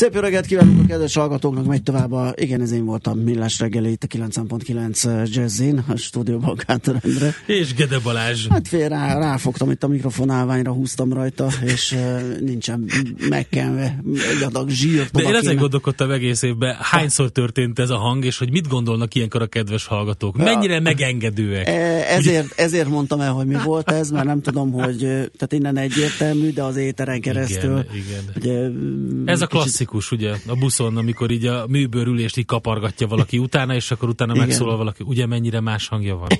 Szép jó reggelt kívánunk a kedves hallgatóknak, megy tovább a, igen, ez én voltam Millás reggeli, itt a 9.9 Jazzin, a stúdióban Kátor Endre. És Gede Balázs. Hát fél rá, ráfogtam itt a mikrofonálványra, húztam rajta, és uh, nincsen megkenve egy adag zsírt. De én ezen gondolkodtam egész évben, hányszor történt ez a hang, és hogy mit gondolnak ilyenkor a kedves hallgatók? Mennyire megengedőek? E, ezért, ezért mondtam el, hogy mi volt ez, mert nem tudom, hogy tehát innen egyértelmű, de az éteren keresztül. Igen, igen. Ugye, ez a klasszikus klasszikus, ugye, a buszon, amikor így a műbőrülést így kapargatja valaki utána, és akkor utána Igen. megszólal valaki, ugye mennyire más hangja van.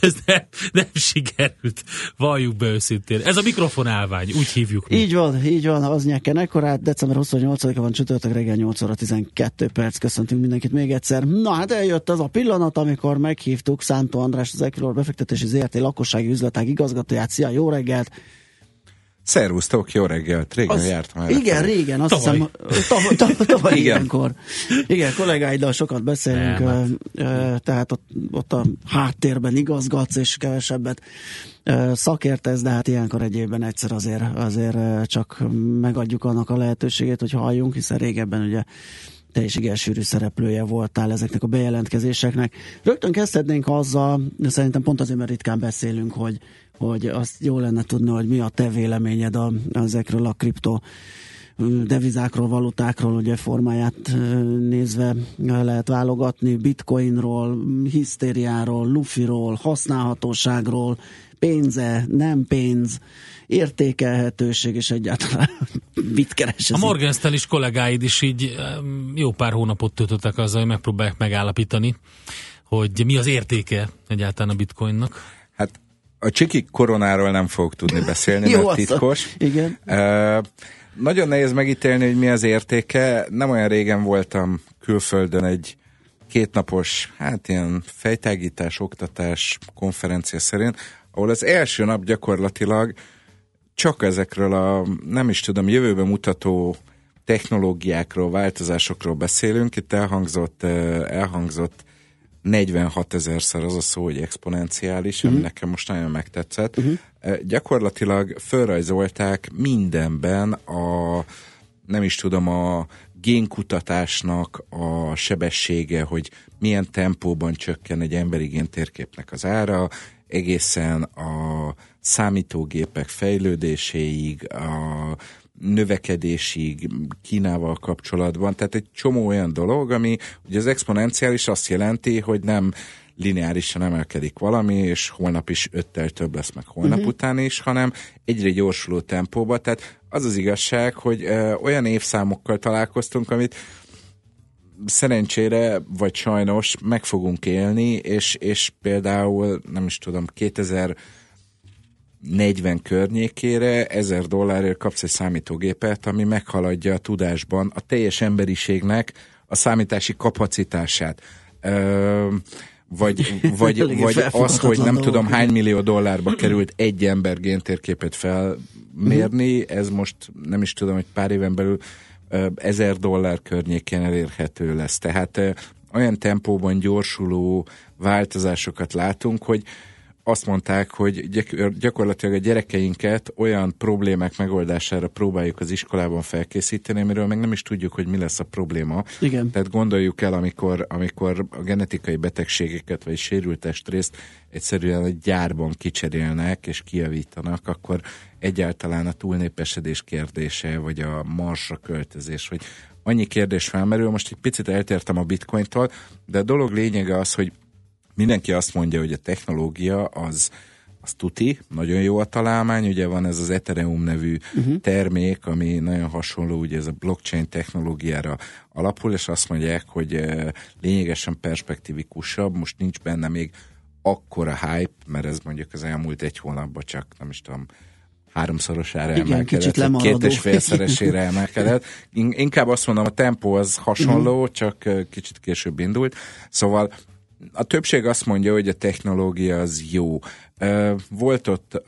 Ez nem, nem sikerült, valljuk be őszintén. Ez a mikrofon állvány, úgy hívjuk mi. Így van, így van, az nyeken ekkorát. December 28-a van csütörtök reggel 8 óra 12 perc. Köszöntünk mindenkit még egyszer. Na hát eljött az a pillanat, amikor meghívtuk Szántó András, az Equilor befektetési ZRT lakossági üzletág igazgatóját. Szia, jó reggelt! Szervusztok, jó reggelt, régen az, jártam el. Igen, régen, azt tavaly. hiszem, tavaly, tavaly, tavaly igen. ilyenkor. Igen, kollégáiddal sokat beszélünk, Nem, hát. tehát ott, ott a háttérben igazgatsz, és kevesebbet szakértesz, de hát ilyenkor egy évben egyszer azért, azért csak megadjuk annak a lehetőségét, hogy halljunk, hiszen régebben ugye te is igen sűrű szereplője voltál ezeknek a bejelentkezéseknek. Rögtön kezdhetnénk azzal, szerintem pont azért, mert ritkán beszélünk, hogy hogy azt jó lenne tudni, hogy mi a te véleményed a, ezekről a kripto devizákról, valutákról, ugye formáját nézve lehet válogatni, bitcoinról, hisztériáról, lufiról, használhatóságról, pénze, nem pénz, értékelhetőség, és egyáltalán mit keres. A Morgan is kollégáid is így jó pár hónapot töltöttek azzal, hogy megpróbálják megállapítani, hogy mi az értéke egyáltalán a bitcoinnak. A csiki koronáról nem fogok tudni beszélni, mert titkos. Igen. Uh, nagyon nehéz megítélni, hogy mi az értéke. Nem olyan régen voltam külföldön egy kétnapos, hát ilyen fejtágítás, oktatás konferencia szerint, ahol az első nap gyakorlatilag csak ezekről a, nem is tudom, jövőbe mutató technológiákról, változásokról beszélünk. Itt elhangzott, elhangzott 46 ezerszer az a szó, hogy exponenciális, uh-huh. ami mhm. nekem most nagyon megtetszett. Uh-huh. Gyakorlatilag felrajzolták mindenben a, nem is tudom, a génkutatásnak a sebessége, hogy milyen tempóban csökken egy emberi géntérképnek az ára, egészen a számítógépek fejlődéséig, a növekedésig Kínával kapcsolatban, tehát egy csomó olyan dolog, ami ugye az exponenciális azt jelenti, hogy nem lineárisan emelkedik valami, és holnap is öttel több lesz, meg holnap uh-huh. után is, hanem egyre gyorsuló tempóba. Tehát az az igazság, hogy ö, olyan évszámokkal találkoztunk, amit szerencsére, vagy sajnos meg fogunk élni, és, és például, nem is tudom, 2000 40 környékére 1000 dollárért kapsz egy számítógépet, ami meghaladja a tudásban a teljes emberiségnek a számítási kapacitását. Ö, vagy, vagy, vagy az, hogy nem tudom hány millió dollárba került egy ember géntérképet felmérni, ez most nem is tudom, hogy pár éven belül ezer dollár környékén elérhető lesz. Tehát olyan tempóban gyorsuló változásokat látunk, hogy azt mondták, hogy gyakorlatilag a gyerekeinket olyan problémák megoldására próbáljuk az iskolában felkészíteni, amiről meg nem is tudjuk, hogy mi lesz a probléma. Igen. Tehát gondoljuk el, amikor, amikor a genetikai betegségeket vagy sérült testrészt egyszerűen egy gyárban kicserélnek és kijavítanak, akkor egyáltalán a túlnépesedés kérdése, vagy a marsra költözés, hogy annyi kérdés felmerül. Most egy picit eltértem a bitcointól, de a dolog lényege az, hogy mindenki azt mondja, hogy a technológia az, az tuti, nagyon jó a találmány, ugye van ez az Ethereum nevű uh-huh. termék, ami nagyon hasonló, ugye ez a blockchain technológiára alapul, és azt mondják, hogy eh, lényegesen perspektívikusabb, most nincs benne még akkora hype, mert ez mondjuk az elmúlt egy hónapban csak, nem is tudom, háromszorosára Igen, emelkedett, kicsit lemaradó. két és félszeresére emelkedett. Inkább azt mondom, a tempó az hasonló, uh-huh. csak kicsit később indult. Szóval a többség azt mondja, hogy a technológia az jó. Volt ott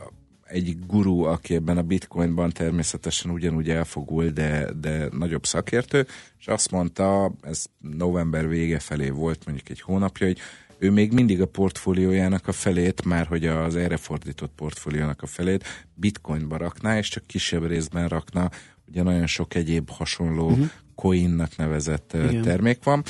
egy guru, aki ebben a bitcoinban természetesen ugyanúgy elfogul, de, de nagyobb szakértő, és azt mondta, ez november vége felé volt, mondjuk egy hónapja, hogy ő még mindig a portfóliójának a felét, már hogy az erre fordított portfóliónak a felét bitcoinba rakná, és csak kisebb részben rakna ugye nagyon sok egyéb hasonló uh-huh coinnak nevezett igen. termék van.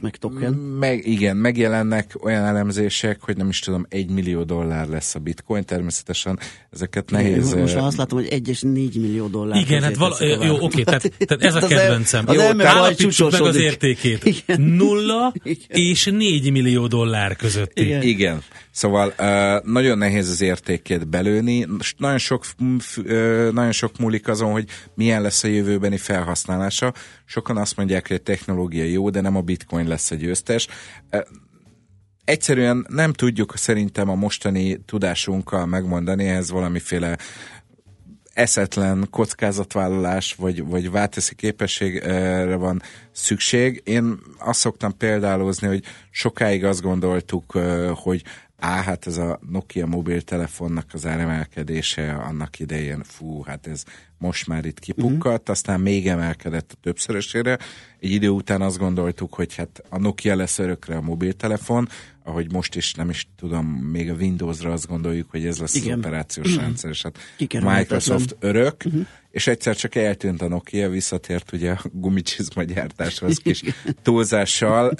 Meg token. Meg, igen, megjelennek olyan elemzések, hogy nem is tudom, egy millió dollár lesz a bitcoin, természetesen ezeket nehéz... Igen, most már azt látom, hogy egy és négy millió dollár. Igen, hát vala, jó, oké, tehát, tehát ez a kedvencem. Az jó, állapítsuk meg az értékét. Igen. Nulla igen. és négy millió dollár között. Igen. igen. Szóval nagyon nehéz az értékét belőni, nagyon sok, nagyon sok múlik azon, hogy milyen lesz a jövőbeni felhasználása. Sokan azt mondják, hogy a technológia jó, de nem a bitcoin lesz a győztes. Egyszerűen nem tudjuk szerintem a mostani tudásunkkal megmondani, ehhez valamiféle eszetlen kockázatvállalás vagy, vagy válteszi képességre van szükség. Én azt szoktam példálozni, hogy sokáig azt gondoltuk, hogy Á, hát ez a Nokia mobiltelefonnak az áremelkedése annak idején, fú, hát ez most már itt kipukkadt, uh-huh. aztán még emelkedett a többszörösére. Egy idő után azt gondoltuk, hogy hát a Nokia lesz örökre a mobiltelefon, ahogy most is nem is tudom, még a Windowsra azt gondoljuk, hogy ez lesz Igen. az operációs uh-huh. rendszer, és hát Microsoft örök, uh-huh. és egyszer csak eltűnt a Nokia, visszatért ugye a gumicsizma gyártáshoz kis túlzással,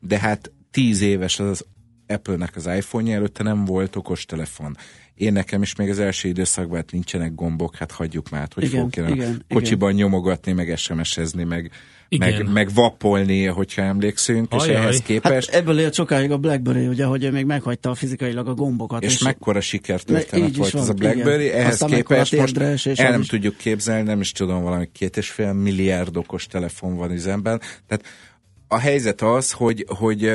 de hát tíz éves az Apple-nek az iPhone-ja előtte nem volt okostelefon. Én nekem is még az első időszakban hát nincsenek gombok, hát hagyjuk már, hogy igen, fogok igen, kocsiban igen. nyomogatni, meg SMS-ezni, meg, meg, meg vapolni, hogyha emlékszünk, Ajaj. és ehhez képest... Hát ebből élt sokáig a BlackBerry, ugye, hogy még meghagyta fizikailag a gombokat. És, és mekkora sikertörténet volt van, ez a BlackBerry, igen. ehhez Aztán képest most el nem is... tudjuk képzelni, nem is tudom, valami két és fél milliárd okos telefon van üzemben. Tehát a helyzet az, hogy, hogy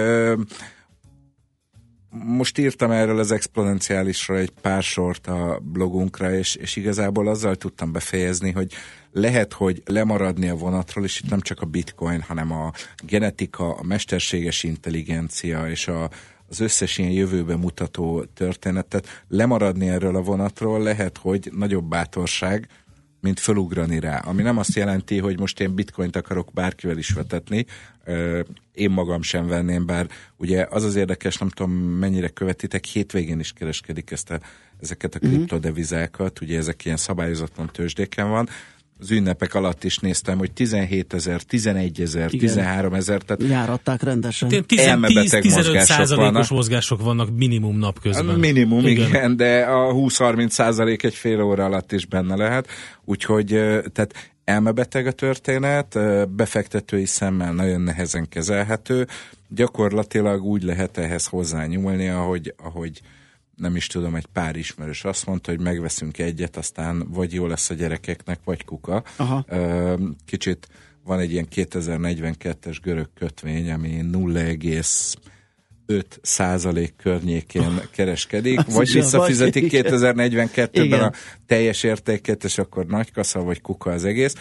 most írtam erről az exponenciálisra egy pár sort a blogunkra, és, és igazából azzal tudtam befejezni, hogy lehet, hogy lemaradni a vonatról, és itt nem csak a bitcoin, hanem a genetika, a mesterséges intelligencia és a, az összes ilyen jövőbe mutató történetet, lemaradni erről a vonatról lehet, hogy nagyobb bátorság, mint fölugrani rá. Ami nem azt jelenti, hogy most én bitcoint akarok bárkivel is vetetni, én magam sem venném, bár ugye az az érdekes, nem tudom mennyire követitek, hétvégén is kereskedik ezt a, ezeket a mhm. kriptodevizákat, ugye ezek ilyen szabályozatlan tőzsdéken van, az ünnepek alatt is néztem, hogy 17 ezer, 11 ezer, 13 ezer, tehát Járatták rendesen. 10-15 százalékos mozgások vannak minimum napközben. Minimum, igen, igen de a 20-30 százalék egy fél óra alatt is benne lehet, úgyhogy tehát elmebeteg a történet, befektetői szemmel nagyon nehezen kezelhető, gyakorlatilag úgy lehet ehhez hozzányúlni, ahogy, ahogy nem is tudom, egy pár ismerős azt mondta, hogy megveszünk egyet, aztán vagy jó lesz a gyerekeknek, vagy kuka. Aha. Kicsit van egy ilyen 2042-es görög kötvény, ami 0,5 százalék környékén kereskedik, Azt vagy visszafizetik 2042-ben a teljes értéket, és akkor nagy kasza vagy kuka az egész.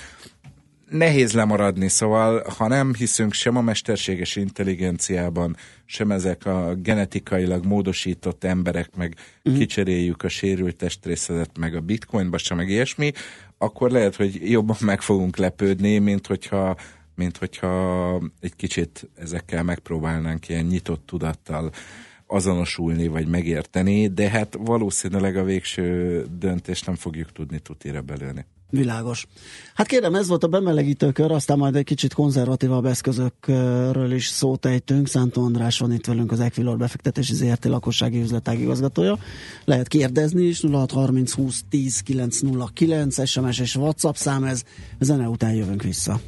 Nehéz lemaradni, szóval ha nem hiszünk sem a mesterséges intelligenciában, sem ezek a genetikailag módosított emberek, meg uh-huh. kicseréljük a sérült testrészetet, meg a bitcoinba sem, meg ilyesmi, akkor lehet, hogy jobban meg fogunk lepődni, mint hogyha mint hogyha egy kicsit ezekkel megpróbálnánk ilyen nyitott tudattal azonosulni, vagy megérteni, de hát valószínűleg a végső döntést nem fogjuk tudni tutira belőni. Világos. Hát kérem, ez volt a bemelegítőkör, aztán majd egy kicsit konzervatívabb eszközökről is szót ejtünk. Szántó András van itt velünk, az Equilor befektetési ZRT lakossági üzletág igazgatója. Lehet kérdezni is, 0630 20 10 909, SMS és WhatsApp szám ez. Zene után jövünk vissza.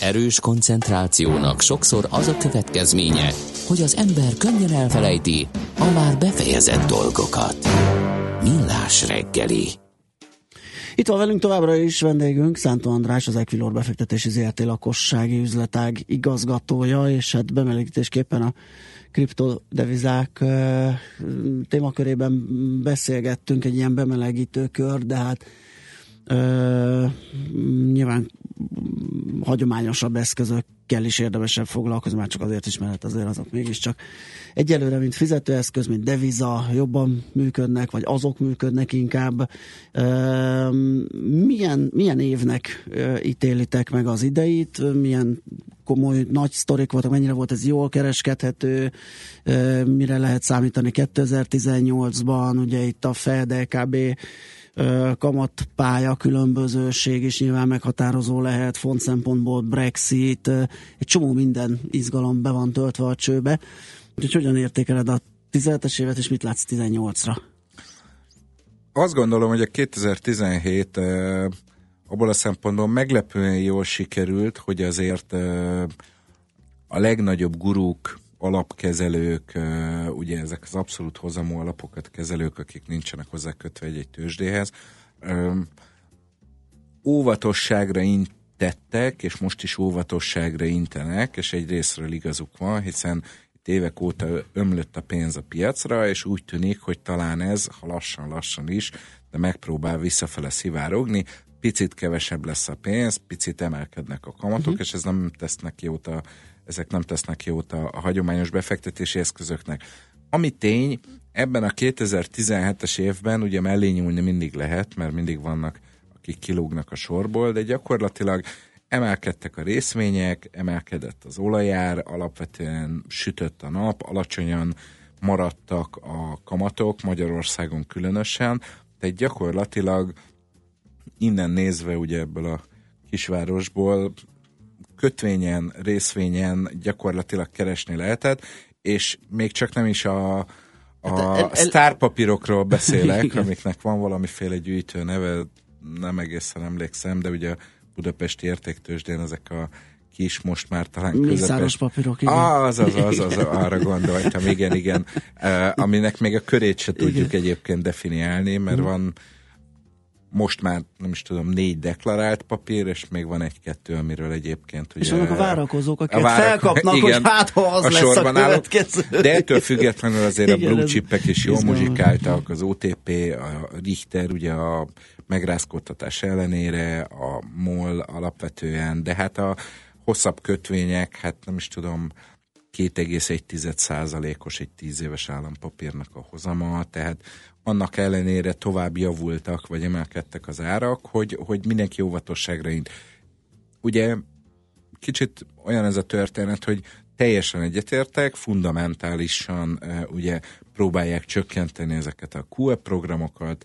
Erős koncentrációnak sokszor az a következménye, hogy az ember könnyen elfelejti a már befejezett dolgokat. Millás reggeli. Itt van velünk továbbra is vendégünk, Szántó András, az Equilor befektetési ZRT lakossági üzletág igazgatója, és hát bemelegítésképpen a kriptodevizák témakörében beszélgettünk, egy ilyen bemelegítő kör, de hát Ö, nyilván hagyományosabb eszközökkel is érdemesebb foglalkozni, már csak azért is, mert azért azok mégiscsak egyelőre, mint fizetőeszköz, mint deviza jobban működnek, vagy azok működnek inkább. Milyen, milyen évnek ítélitek meg az ideit, milyen komoly nagy sztorik voltak, mennyire volt ez jól kereskedhető, mire lehet számítani? 2018-ban, ugye itt a Fed, LKB kamatpálya különbözőség is nyilván meghatározó lehet, font szempontból Brexit, egy csomó minden izgalom be van töltve a csőbe. Úgyhogy hogyan értékeled a 17-es évet, és mit látsz 18-ra? Azt gondolom, hogy a 2017 abból a szempontból meglepően jól sikerült, hogy azért a legnagyobb gurúk, alapkezelők, ugye ezek az abszolút hozamú alapokat kezelők, akik nincsenek hozzá kötve egy-egy tőzsdéhez, óvatosságra intettek, és most is óvatosságra intenek, és egy részről igazuk van, hiszen itt évek óta ömlött a pénz a piacra, és úgy tűnik, hogy talán ez, ha lassan-lassan is, de megpróbál visszafele szivárogni, picit kevesebb lesz a pénz, picit emelkednek a kamatok, uh-huh. és ez nem tesznek jót a ezek nem tesznek jót a, a hagyományos befektetési eszközöknek. Ami tény, ebben a 2017-es évben ugye mellé nyúlni mindig lehet, mert mindig vannak, akik kilógnak a sorból, de gyakorlatilag emelkedtek a részvények, emelkedett az olajár, alapvetően sütött a nap, alacsonyan maradtak a kamatok, Magyarországon különösen, tehát gyakorlatilag innen nézve ugye ebből a kisvárosból kötvényen, részvényen gyakorlatilag keresni lehetett, és még csak nem is a, a hát el, el, sztárpapírokról beszélek, amiknek van valamiféle gyűjtő neve, nem egészen emlékszem, de ugye a budapesti értéktősdén ezek a kis, most már talán közepes... papírok, igen. Ah, az, az, az, az, arra gondoltam, igen, igen. Uh, aminek még a körét se tudjuk igen. egyébként definiálni, mert mm. van most már nem is tudom, négy deklarált papír, és még van egy-kettő, amiről egyébként ugye... És vannak a várakozók, akik várak... felkapnak, igen, hogy hát ha az a lesz a következő. De ettől függetlenül azért igen, a blue chipek is jól muzsikáltak, az OTP, a Richter, ugye a megrázkodtatás ellenére, a MOL alapvetően, de hát a hosszabb kötvények, hát nem is tudom, 2,1 százalékos egy 10 éves állampapírnak a hozama, tehát annak ellenére tovább javultak, vagy emelkedtek az árak, hogy, hogy mindenki óvatosságra int. Ugye kicsit olyan ez a történet, hogy teljesen egyetértek, fundamentálisan uh, ugye próbálják csökkenteni ezeket a QE programokat,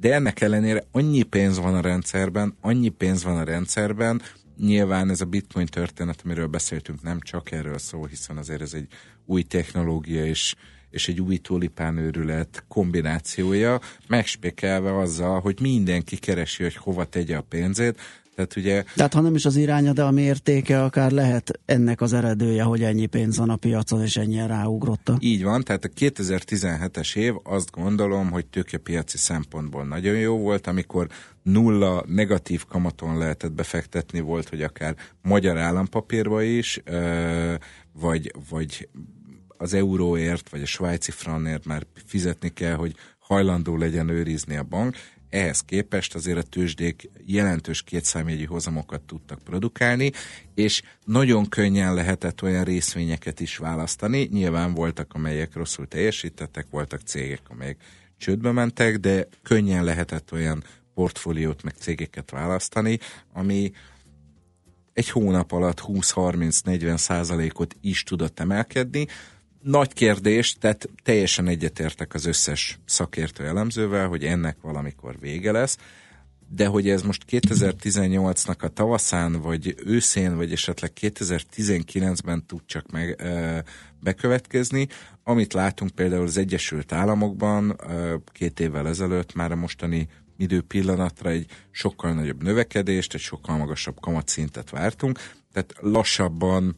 de ennek ellenére annyi pénz van a rendszerben, annyi pénz van a rendszerben, nyilván ez a bitcoin történet, amiről beszéltünk, nem csak erről szól, hiszen azért ez egy új technológia, és és egy új tulipánőrület kombinációja, megspékelve azzal, hogy mindenki keresi, hogy hova tegye a pénzét, tehát ugye... Tehát ha nem is az iránya, de a mértéke akár lehet ennek az eredője, hogy ennyi pénz van a piacon, és ennyien ráugrotta. Így van, tehát a 2017-es év azt gondolom, hogy tőkepiaci szempontból nagyon jó volt, amikor nulla negatív kamaton lehetett befektetni, volt, hogy akár magyar állampapírba is, vagy, vagy az euróért, vagy a svájci franért már fizetni kell, hogy hajlandó legyen őrizni a bank. Ehhez képest azért a tőzsdék jelentős kétszámjegyi hozamokat tudtak produkálni, és nagyon könnyen lehetett olyan részvényeket is választani. Nyilván voltak, amelyek rosszul teljesítettek, voltak cégek, amelyek csődbe mentek, de könnyen lehetett olyan portfóliót meg cégeket választani, ami egy hónap alatt 20-30-40 százalékot is tudott emelkedni, nagy kérdés, tehát teljesen egyetértek az összes szakértő elemzővel, hogy ennek valamikor vége lesz, de hogy ez most 2018-nak a tavaszán, vagy őszén, vagy esetleg 2019-ben tud csak meg ö, bekövetkezni, amit látunk például az Egyesült Államokban ö, két évvel ezelőtt már a mostani idő pillanatra egy sokkal nagyobb növekedést, egy sokkal magasabb kamatszintet vártunk, tehát lassabban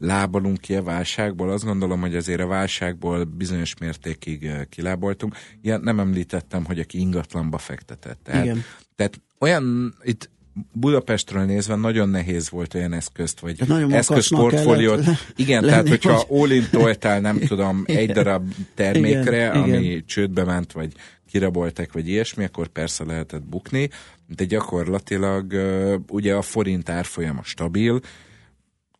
lábalunk ki a válságból. Azt gondolom, hogy azért a válságból bizonyos mértékig kiláboltunk. Ilyen nem említettem, hogy aki ingatlanba fektetett. Tehát, Igen. tehát olyan, itt Budapestről nézve nagyon nehéz volt olyan eszközt, vagy eszközportfóliót. Igen, lenni, tehát hogyha hogy... all toltál, nem tudom, egy darab termékre, igen, ami igen. csődbe ment, vagy kiraboltak, vagy ilyesmi, akkor persze lehetett bukni, de gyakorlatilag ugye a forint árfolyama stabil,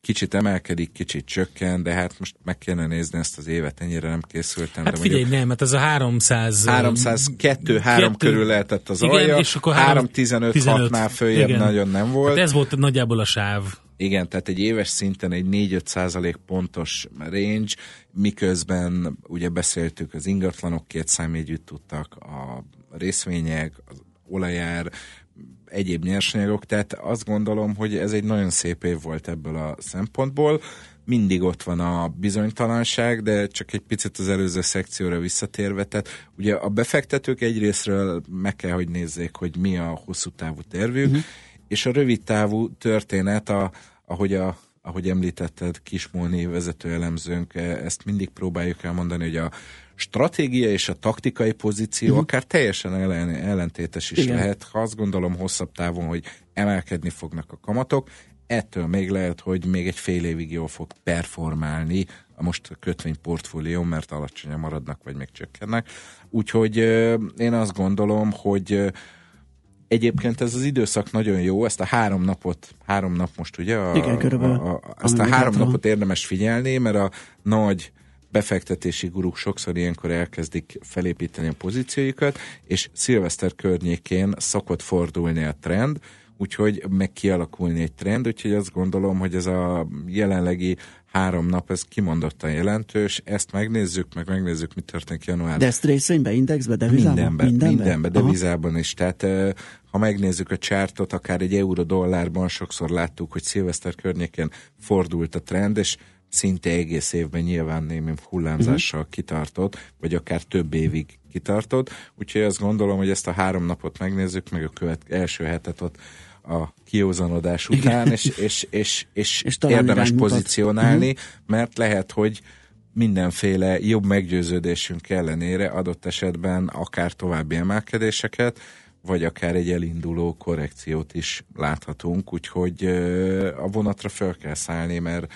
kicsit emelkedik, kicsit csökken, de hát most meg kéne nézni ezt az évet, ennyire nem készültem. Hát de figyelj, mondjuk, nem, hát ez a 300... 302, 3 körül lehetett az igen, alja, és akkor 315 6-nál följebb igen. nagyon nem volt. Hát ez volt nagyjából a sáv. Igen, tehát egy éves szinten egy 4-5 százalék pontos range, miközben ugye beszéltük az ingatlanok két számjegyűt tudtak, a részvények, az olajár, egyéb nyersanyagok, tehát azt gondolom, hogy ez egy nagyon szép év volt ebből a szempontból. Mindig ott van a bizonytalanság, de csak egy picit az előző szekcióra visszatérve, tehát ugye a befektetők egyrésztről meg kell, hogy nézzék, hogy mi a hosszú távú tervük, uh-huh. és a rövid távú történet, a, ahogy a ahogy említetted, Kismóni vezető elemzőnk, e, ezt mindig próbáljuk elmondani, hogy a stratégia és a taktikai pozíció uh-huh. akár teljesen ellen, ellentétes is Igen. lehet. Ha azt gondolom hosszabb távon, hogy emelkedni fognak a kamatok, ettől még lehet, hogy még egy fél évig jól fog performálni a most a kötvényportfólió, mert alacsonyan maradnak, vagy még csökkennek. Úgyhogy én azt gondolom, hogy Egyébként ez az időszak nagyon jó, ezt a három napot, három nap most ugye? A, Igen, körülbelül. A, a, ezt a három napot érdemes figyelni, mert a nagy befektetési guruk sokszor ilyenkor elkezdik felépíteni a pozícióikat, és szilveszter környékén szokott fordulni a trend, úgyhogy meg kialakulni egy trend, úgyhogy azt gondolom, hogy ez a jelenlegi három nap, ez kimondottan jelentős, ezt megnézzük, meg megnézzük, mi történik január. De ezt részvényben, indexben, devizában? Mindenben, mindenben, mindenben devizában is. Tehát ha megnézzük a csártot, akár egy euró-dollárban, sokszor láttuk, hogy szilveszter környéken fordult a trend, és szinte egész évben nyilván némi hullámzással uh-huh. kitartott, vagy akár több évig kitartott. Úgyhogy azt gondolom, hogy ezt a három napot megnézzük, meg a követ, első hetet ott a kiózanodás után, és, és, és, és, és érdemes pozícionálni, uh-huh. mert lehet, hogy mindenféle jobb meggyőződésünk ellenére adott esetben akár további emelkedéseket, vagy akár egy elinduló korrekciót is láthatunk, úgyhogy a vonatra föl kell szállni, mert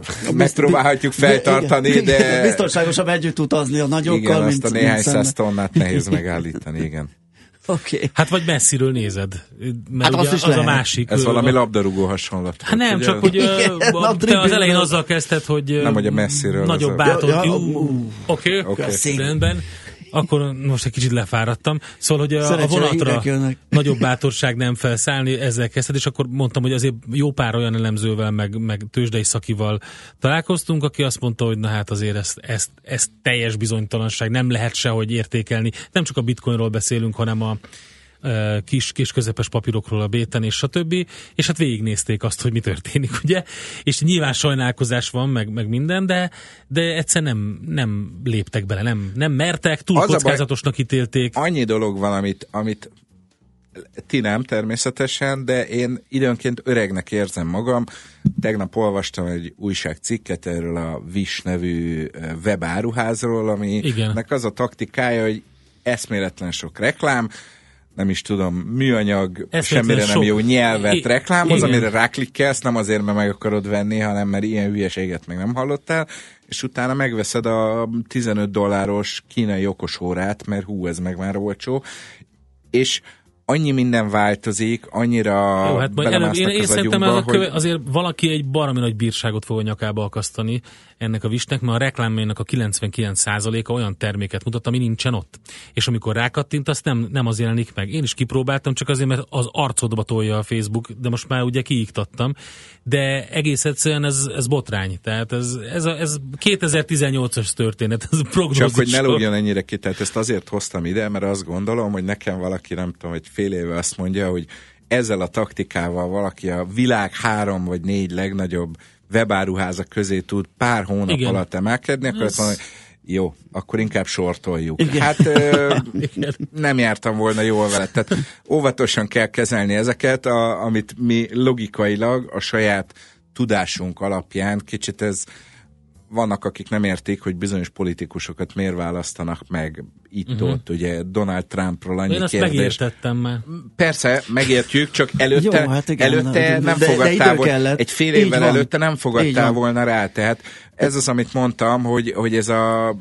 megpróbálhatjuk feltartani, de... de... Biztonságosabb együtt utazni a nagyokkal, igen, mint, azt a néhány száz tonnát nehéz megállítani, igen. Okay. Hát vagy messziről nézed, mert hát ugye az, is az a másik. Ez valami labdarúgó hasonlat. Hát nem, ugye? csak hogy Igen, te az elején azzal kezdted, hogy nem, hogy a messziről. Nagyobb bátor. Oké, rendben akkor most egy kicsit lefáradtam. Szóval, hogy a, a vonatra nagyobb bátorság nem felszállni, ezzel kezdted, és akkor mondtam, hogy azért jó pár olyan elemzővel, meg, meg tőzsdei szakival találkoztunk, aki azt mondta, hogy na hát azért ezt, ezt, ezt teljes bizonytalanság nem lehet sehogy értékelni. Nem csak a bitcoinról beszélünk, hanem a, kis, kis közepes papírokról a béten, és stb. És hát végignézték azt, hogy mi történik, ugye? És nyilván sajnálkozás van, meg, meg minden, de, de egyszer nem, nem léptek bele, nem, nem mertek, túl Az kockázatosnak ítélték. Annyi dolog van, amit, amit ti nem természetesen, de én időnként öregnek érzem magam. Tegnap olvastam egy újságcikket erről a VIS nevű webáruházról, aminek az a taktikája, hogy eszméletlen sok reklám, nem is tudom, műanyag, Ezt semmire nem jó nyelvet I- reklámoz, igen. amire ráklikkelsz, nem azért, mert meg akarod venni, hanem mert ilyen hülyeséget még nem hallottál, és utána megveszed a 15 dolláros kínai okos órát, mert hú, ez meg már olcsó, és annyi minden változik, annyira Jó, hát majd előbb, én, én szerintem az hogy... azért valaki egy baromi nagy bírságot fog a nyakába akasztani ennek a visnek, mert a reklámjának a 99%-a olyan terméket mutat, ami nincsen ott. És amikor rákattint, azt nem, nem az jelenik meg. Én is kipróbáltam, csak azért, mert az arcodba tolja a Facebook, de most már ugye kiiktattam. De egész egyszerűen ez, ez botrány. Tehát ez, ez, a, ez 2018-as történet, ez a prognózis. Csak hogy ne lógjon ennyire ki, tehát ezt azért hoztam ide, mert azt gondolom, hogy nekem valaki, nem tudom, hogy fél éve azt mondja, hogy ezzel a taktikával valaki a világ három vagy négy legnagyobb webáruházak közé tud pár hónap Igen. alatt emelkedni, akkor Ez... azt mondja, jó, akkor inkább sortoljuk. Igen. Hát ö, nem jártam volna jól vele. Tehát óvatosan kell kezelni ezeket, a, amit mi logikailag a saját tudásunk alapján, kicsit ez vannak, akik nem értik, hogy bizonyos politikusokat miért választanak meg itt-ott, uh-huh. ugye Donald Trumpról annyi Én kérdés. megértettem már. Persze, megértjük, csak előtte, Jó, hát igen, előtte nem de, fogadtál volna, egy fél évvel előtte nem fogadtál volna rá, tehát ez az, amit mondtam, hogy, hogy ez a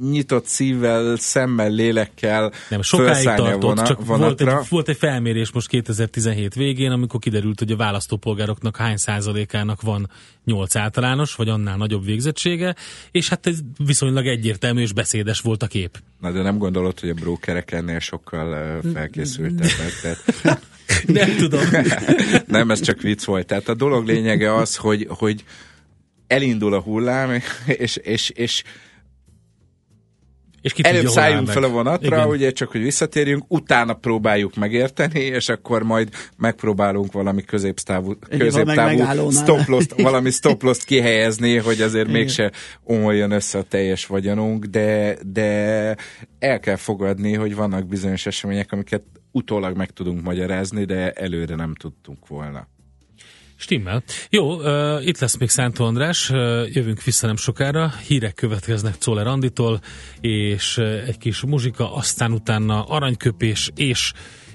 nyitott szívvel, szemmel, lélekkel Nem, sokáig tartott, vona, csak volt egy, volt egy felmérés most 2017 végén, amikor kiderült, hogy a választópolgároknak hány százalékának van 8 általános, vagy annál nagyobb végzettsége, és hát ez viszonylag egyértelmű és beszédes volt a kép. Na de nem gondolod, hogy a brókerek ennél sokkal felkészültebbek? Tehát... nem tudom. nem, ez csak vicc volt. Tehát a dolog lényege az, hogy, hogy elindul a hullám, és, és, és és ki Előbb tudja, szálljunk fel a vonatra, Igen. ugye csak, hogy visszatérjünk, utána próbáljuk megérteni, és akkor majd megpróbálunk valami középtávú, középtávú stop valami stop kihelyezni, hogy azért Igen. mégse omoljon össze a teljes vagyonunk, de, de el kell fogadni, hogy vannak bizonyos események, amiket utólag meg tudunk magyarázni, de előre nem tudtunk volna. Stimmel. Jó, uh, itt lesz még Szántó András, uh, jövünk vissza nem sokára, hírek következnek Czoller Anditól, és uh, egy kis muzsika, aztán utána aranyköpés, és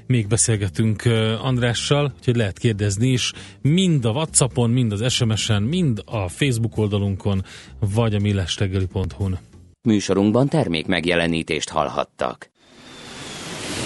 még beszélgetünk uh, Andrással, úgyhogy lehet kérdezni is, mind a Whatsappon, mind az SMS-en, mind a Facebook oldalunkon, vagy a millestegeli.hu-n. Műsorunkban termék megjelenítést hallhattak.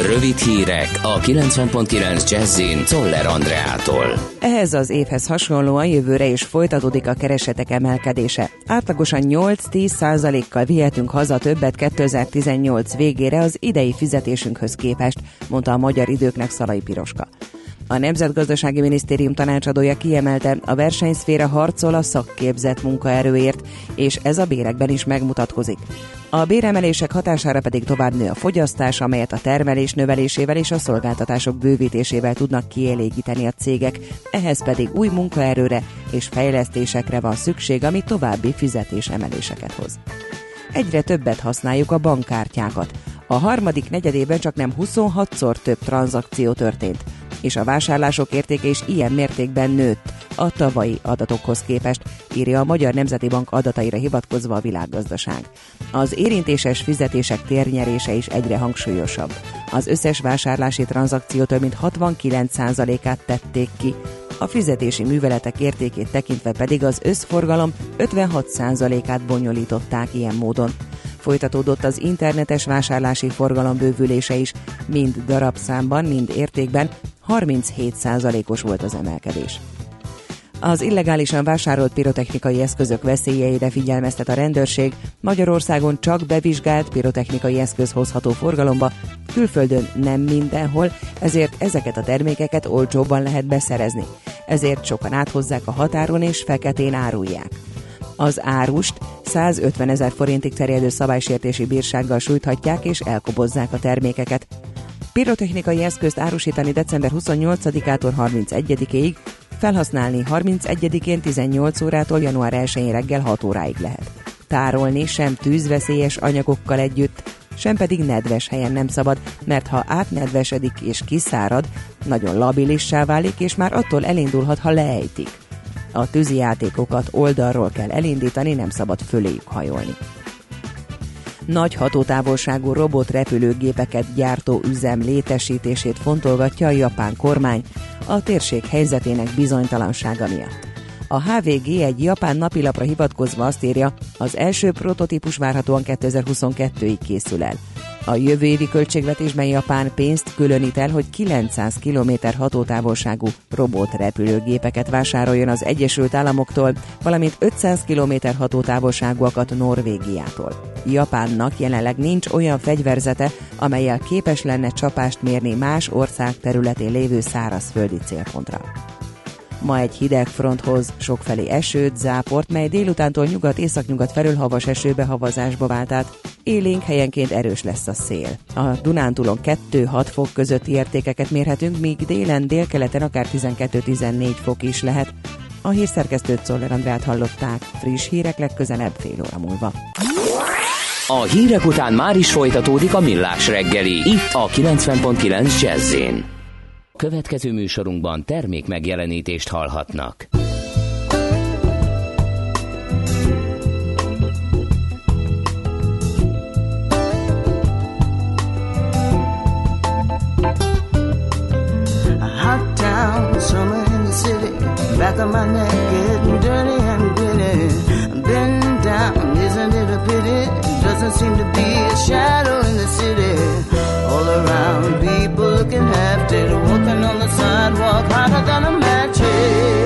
Rövid hírek a 90.9 Jazzin Toller Andreától. Ehhez az évhez hasonlóan jövőre is folytatódik a keresetek emelkedése. Átlagosan 8-10 százalékkal vihetünk haza többet 2018 végére az idei fizetésünkhöz képest, mondta a magyar időknek Szalai Piroska. A Nemzetgazdasági Minisztérium tanácsadója kiemelte, a versenyszféra harcol a szakképzett munkaerőért, és ez a bérekben is megmutatkozik. A béremelések hatására pedig tovább nő a fogyasztás, amelyet a termelés növelésével és a szolgáltatások bővítésével tudnak kielégíteni a cégek, ehhez pedig új munkaerőre és fejlesztésekre van szükség, ami további fizetésemeléseket hoz. Egyre többet használjuk a bankkártyákat. A harmadik negyedében csak nem 26-szor több tranzakció történt és a vásárlások értéke is ilyen mértékben nőtt a tavalyi adatokhoz képest, írja a Magyar Nemzeti Bank adataira hivatkozva a világgazdaság. Az érintéses fizetések térnyerése is egyre hangsúlyosabb. Az összes vásárlási tranzakció több mint 69%-át tették ki, a fizetési műveletek értékét tekintve pedig az összforgalom 56%-át bonyolították ilyen módon. Folytatódott az internetes vásárlási forgalom bővülése is, mind darabszámban, mind értékben 37%-os volt az emelkedés. Az illegálisan vásárolt pirotechnikai eszközök veszélyeire figyelmeztet a rendőrség, Magyarországon csak bevizsgált pirotechnikai eszköz hozható forgalomba, külföldön nem mindenhol, ezért ezeket a termékeket olcsóbban lehet beszerezni. Ezért sokan áthozzák a határon és feketén árulják. Az árust 150 ezer forintig terjedő szabálysértési bírsággal sújthatják és elkobozzák a termékeket. Pirotechnikai eszközt árusítani december 28-ától 31-ig, felhasználni 31-én 18 órától január 1-én reggel 6 óráig lehet. Tárolni sem tűzveszélyes anyagokkal együtt, sem pedig nedves helyen nem szabad, mert ha átnedvesedik és kiszárad, nagyon labilissá válik, és már attól elindulhat, ha leejtik. A tűzijátékokat oldalról kell elindítani, nem szabad föléjük hajolni nagy hatótávolságú robotrepülőgépeket gyártó üzem létesítését fontolgatja a japán kormány a térség helyzetének bizonytalansága miatt. A HVG egy japán napilapra hivatkozva azt írja, az első prototípus várhatóan 2022-ig készül el. A jövő évi költségvetésben Japán pénzt különít el, hogy 900 km hatótávolságú robotrepülőgépeket vásároljon az Egyesült Államoktól, valamint 500 km hatótávolságúakat Norvégiától. Japánnak jelenleg nincs olyan fegyverzete, amelyel képes lenne csapást mérni más ország területén lévő szárazföldi célpontra. Ma egy hideg fronthoz sokfelé esőt, záport, mely délutántól nyugat-északnyugat felől havas esőbe havazásba vált át. Élénk helyenként erős lesz a szél. A Dunántúlon 2-6 fok közötti értékeket mérhetünk, míg délen, délkeleten akár 12-14 fok is lehet. A hírszerkesztőt Szoller Andrát hallották, friss hírek legközelebb fél óra múlva. A hírek után már is folytatódik a millás reggeli, itt a 90.9 jazz Következő műsorunkban termék megjelenítést hallhatnak. Back of my neck getting dirty and gritty. Been down, isn't it a pity? Doesn't seem to be a shadow in the city. All around. People looking half dead, walking on the sidewalk, hotter than a mattress.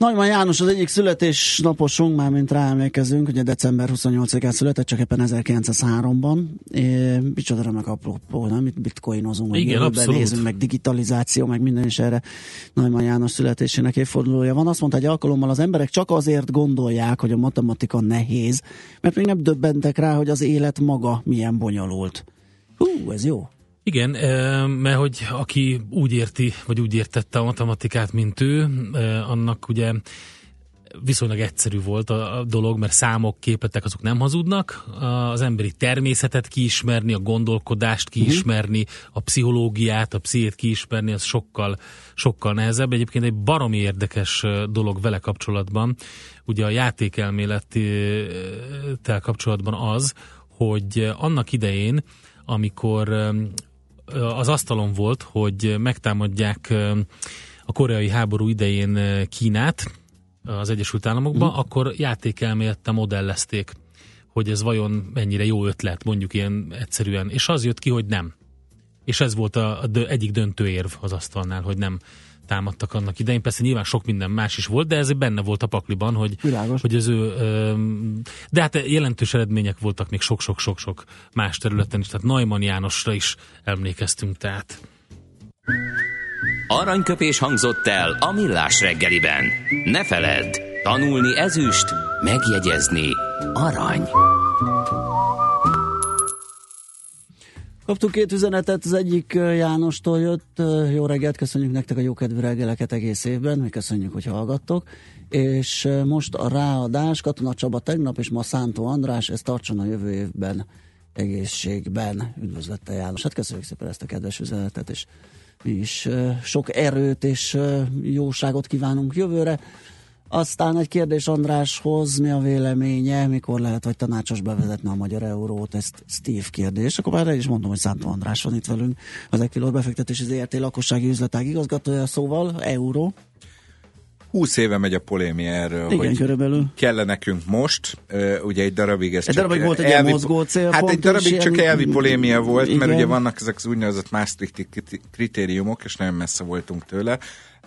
Nagyman János az egyik születésnaposunk, már mint ráemlékezünk, ugye december 28-án született, csak éppen 1903-ban. É, micsoda remek apropó, nem? Itt bitcoinozunk, meg Igen, abszolút. nézünk, meg digitalizáció, meg minden is erre Nagyman János születésének évfordulója van. Azt mondta egy alkalommal, az emberek csak azért gondolják, hogy a matematika nehéz, mert még nem döbbentek rá, hogy az élet maga milyen bonyolult. Hú, ez jó. Igen, mert hogy aki úgy érti, vagy úgy értette a matematikát, mint ő, annak ugye viszonylag egyszerű volt a, dolog, mert számok, képletek azok nem hazudnak. Az emberi természetet kiismerni, a gondolkodást mhm. kiismerni, a pszichológiát, a pszichét kiismerni, az sokkal, sokkal nehezebb. Egyébként egy baromi érdekes dolog vele kapcsolatban, ugye a játékelmélettel kapcsolatban az, hogy annak idején, amikor az asztalon volt, hogy megtámadják a koreai háború idején Kínát, az Egyesült Államokban, mm. akkor játékelmélette modellezték, hogy ez vajon mennyire jó ötlet, mondjuk ilyen egyszerűen. És az jött ki, hogy nem. És ez volt a, a egyik döntő érv az asztalnál, hogy nem támadtak annak idején. Persze nyilván sok minden más is volt, de ez benne volt a pakliban, hogy, hogy az ő... De hát jelentős eredmények voltak még sok-sok-sok-sok más területen is, tehát Neumann Jánosra is emlékeztünk, tehát. Aranyköpés hangzott el a millás reggeliben. Ne feledd, tanulni ezüst, megjegyezni arany. Kaptunk két üzenetet, az egyik Jánostól jött. Jó reggelt, köszönjük nektek a jókedvű reggeleket egész évben, mi köszönjük, hogy hallgattok. És most a ráadás, Katona Csaba tegnap, és ma Szántó András, ez tartson a jövő évben egészségben. Üdvözlette János. Hát köszönjük szépen ezt a kedves üzenetet, és mi is sok erőt és jóságot kívánunk jövőre. Aztán egy kérdés Andráshoz, mi a véleménye, mikor lehet, hogy tanácsos bevezetni a magyar eurót, ezt Steve kérdés. Akkor már is mondom, hogy Szántó András van itt velünk, az Equilor befektetési ZRT lakossági üzletág igazgatója, szóval euró. 20 éve megy a polémia erről, Igen, hogy körülbelül. kell nekünk most, ugye egy darabig ez egy csak darabig volt egy elvi, mozgó cél. Hát egy darabig csak ilyen, elvi polémia volt, igen. mert ugye vannak ezek az úgynevezett Maastrichti kritériumok, és nagyon messze voltunk tőle.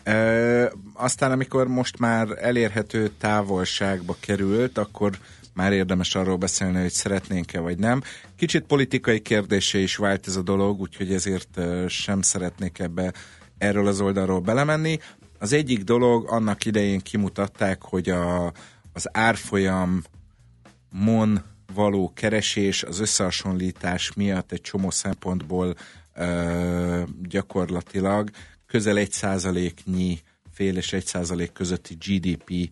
Uh, aztán amikor most már elérhető távolságba került, akkor már érdemes arról beszélni, hogy szeretnénk-e vagy nem. Kicsit politikai kérdése is vált ez a dolog, úgyhogy ezért sem szeretnék ebbe erről az oldalról belemenni. Az egyik dolog, annak idején kimutatták, hogy a, az árfolyam mon való keresés az összehasonlítás miatt egy csomó szempontból ö, gyakorlatilag közel egy százaléknyi, fél és egy százalék közötti GDP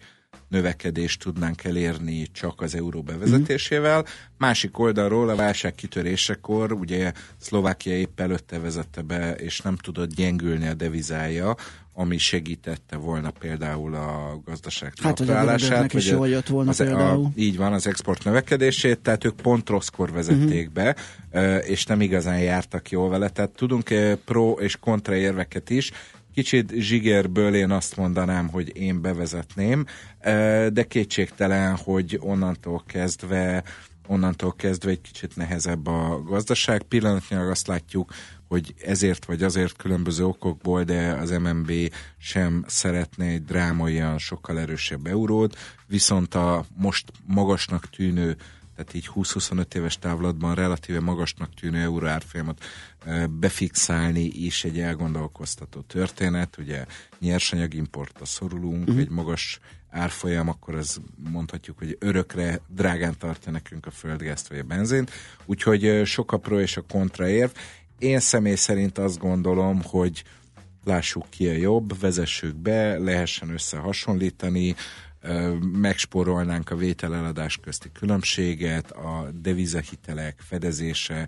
növekedést tudnánk elérni csak az euró bevezetésével. Mm. Másik oldalról a válság kitörésekor ugye Szlovákia épp előtte vezette be, és nem tudott gyengülni a devizája, ami segítette volna például a gazdaság hát, talprálását. Vagy jól jött volna az, például. A, így van, az export növekedését, tehát ők pont rosszkor vezették uh-huh. be, és nem igazán jártak jól vele. Tehát tudunk pro és kontra érveket is, Kicsit zsigerből én azt mondanám, hogy én bevezetném, de kétségtelen, hogy onnantól kezdve onnantól kezdve egy kicsit nehezebb a gazdaság. Pillanatnyilag azt látjuk, hogy ezért vagy azért különböző okokból, de az MNB sem szeretne egy drámaian sokkal erősebb eurót, viszont a most magasnak tűnő tehát így 20-25 éves távlatban relatíve magasnak tűnő euró árfolyamat befixálni is egy elgondolkoztató történet. Ugye nyersanyagimportra szorulunk, uh-huh. egy magas árfolyam, akkor ez mondhatjuk, hogy örökre drágán tartja nekünk a földgázt vagy a benzint. Úgyhogy sok a pro és a kontra érv. Én személy szerint azt gondolom, hogy lássuk ki a jobb, vezessük be, lehessen összehasonlítani, megspórolnánk a vételeladás közti különbséget, a devizahitelek fedezése,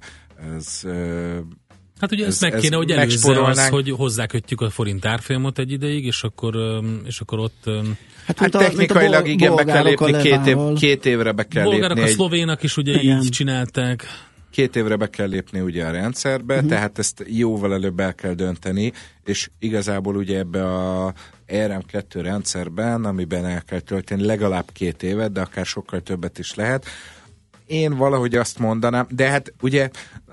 ez Hát ugye ez, ezt meg kéne, hogy előzze az, hogy hozzákötjük a forint árfolyamot egy ideig, és akkor, és akkor ott... Hát, hát a, technikailag igen, be kell lépni, két, év, két évre be kell Bolgárok, lépni. a szlovénak is ugye igen. így csinálták. Két évre be kell lépni ugye a rendszerbe, uh-huh. tehát ezt jóval előbb el kell dönteni, és igazából ugye ebbe a RM2 rendszerben, amiben el kell tölteni legalább két évet, de akár sokkal többet is lehet, én valahogy azt mondanám, de hát ugye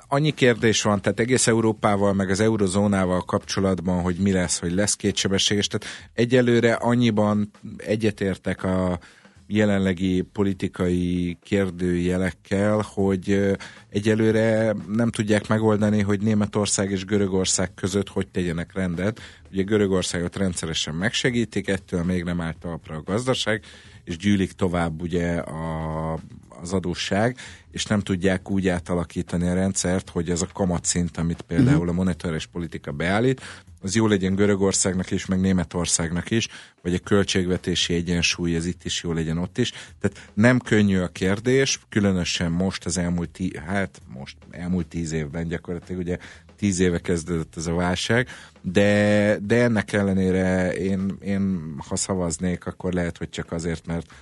annyi kérdés van, tehát egész Európával, meg az eurozónával kapcsolatban, hogy mi lesz, hogy lesz kétsebességes. Tehát egyelőre annyiban egyetértek a jelenlegi politikai kérdőjelekkel, hogy egyelőre nem tudják megoldani, hogy Németország és Görögország között hogy tegyenek rendet. Ugye Görögországot rendszeresen megsegítik, ettől még nem állt talpra a gazdaság, és gyűlik tovább ugye a, az adósság, és nem tudják úgy átalakítani a rendszert, hogy ez a kamatszint, amit például a monetáris politika beállít, az jó legyen Görögországnak is, meg Németországnak is, vagy a költségvetési egyensúly, ez itt is jó legyen ott is. Tehát nem könnyű a kérdés, különösen most az elmúlt, tí, hát most elmúlt tíz évben gyakorlatilag ugye tíz éve kezdődött ez a válság, de, de ennek ellenére én, én ha szavaznék, akkor lehet, hogy csak azért, mert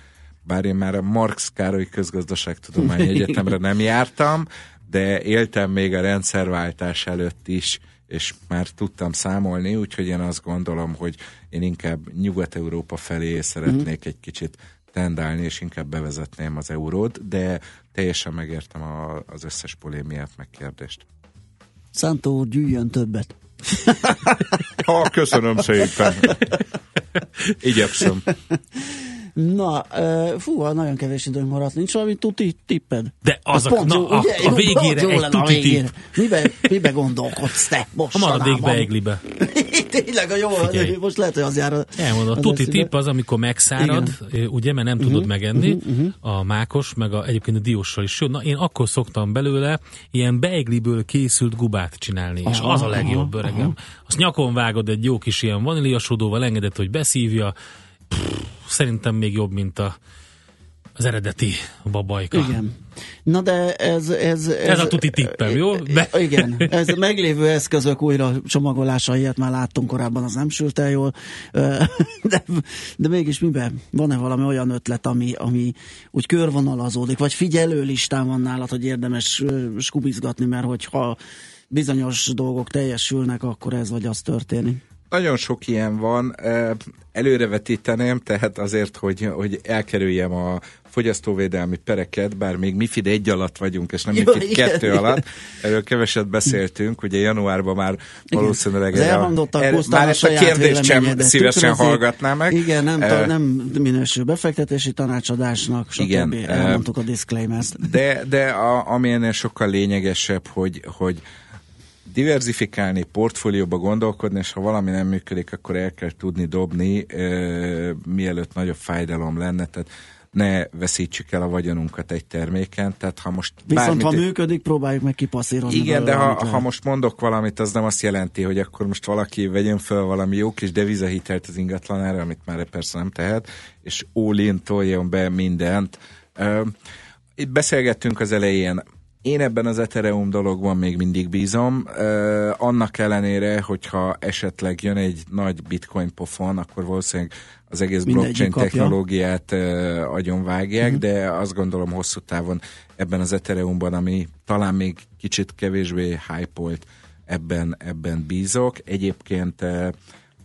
bár én már a Marx Károly Közgazdaságtudományi Egyetemre nem jártam, de éltem még a rendszerváltás előtt is, és már tudtam számolni, úgyhogy én azt gondolom, hogy én inkább Nyugat-Európa felé szeretnék egy kicsit tendálni, és inkább bevezetném az eurót, de teljesen megértem a, az összes polémiát, meg kérdést. Szántó gyűjjön többet. ha, köszönöm szépen. Igyekszem. Na, fú, nagyon kevés időnk maradt, nincs valami tuti tipped? De az, a, na, jó, a, ugye, a végére jó, egy tuti végére. tipp. Mibe, mibe gondolkodsz te most? A maradék beeglibe. Tényleg a jó, Figyelj. most lehet, hogy az jár. A, Elmondom, a tuti tipp az, amikor megszárad, Igen. ugye, mert nem uh-huh, tudod megenni, uh-huh, uh-huh. a mákos, meg a, egyébként a dióssal is. Sőt, na, én akkor szoktam belőle ilyen beigliből készült gubát csinálni, aha, és az a legjobb, aha, öregem. Aha. Azt nyakon vágod egy jó kis ilyen vaníliasodóval, engedett, hogy beszívja, Pff, szerintem még jobb, mint a, az eredeti babajka. Igen. Na de ez... Ez, ez, ez a tuti tippem, jó? Be. Igen, ez meglévő eszközök újra csomagolása, ilyet már láttunk korábban, az nem sült el jól, de, de mégis miben? Van-e valami olyan ötlet, ami, ami úgy körvonalazódik, vagy figyelő listán van nálad, hogy érdemes skubizgatni, mert hogyha bizonyos dolgok teljesülnek, akkor ez vagy az történik? Nagyon sok ilyen van. Előrevetíteném, tehát azért, hogy, hogy elkerüljem a fogyasztóvédelmi pereket, bár még MIFID egy alatt vagyunk, és nem Jó, MIFID igen, kettő igen. alatt. Erről keveset beszéltünk, ugye januárban már valószínűleg igen. elmondottak, a, már ezt a kérdést sem szívesen hallgatná meg. Igen, nem, uh, nem minősül befektetési tanácsadásnak, stb. Igen, elmondtuk a disclaimers De, de a, ami ennél sokkal lényegesebb, hogy, hogy diversifikálni, portfólióba gondolkodni, és ha valami nem működik, akkor el kell tudni dobni, uh, mielőtt nagyobb fájdalom lenne. Tehát ne veszítsük el a vagyonunkat egy terméken. Tehát ha most Viszont bármit... ha működik, próbáljuk meg kipasszírozni. Igen, de ha, ha most mondok valamit, az nem azt jelenti, hogy akkor most valaki vegyen föl valami jó kis devizahitelt az ingatlanára, amit már persze nem tehet, és all toljon be mindent. Uh, itt beszélgettünk az elején én ebben az Ethereum dologban még mindig bízom. Uh, annak ellenére, hogyha esetleg jön egy nagy bitcoin pofon, akkor valószínűleg az egész blockchain technológiát uh, agyonvágják, uh-huh. de azt gondolom hosszú távon ebben az Ethereumban, ami talán még kicsit kevésbé hype ebben, ebben bízok. Egyébként uh,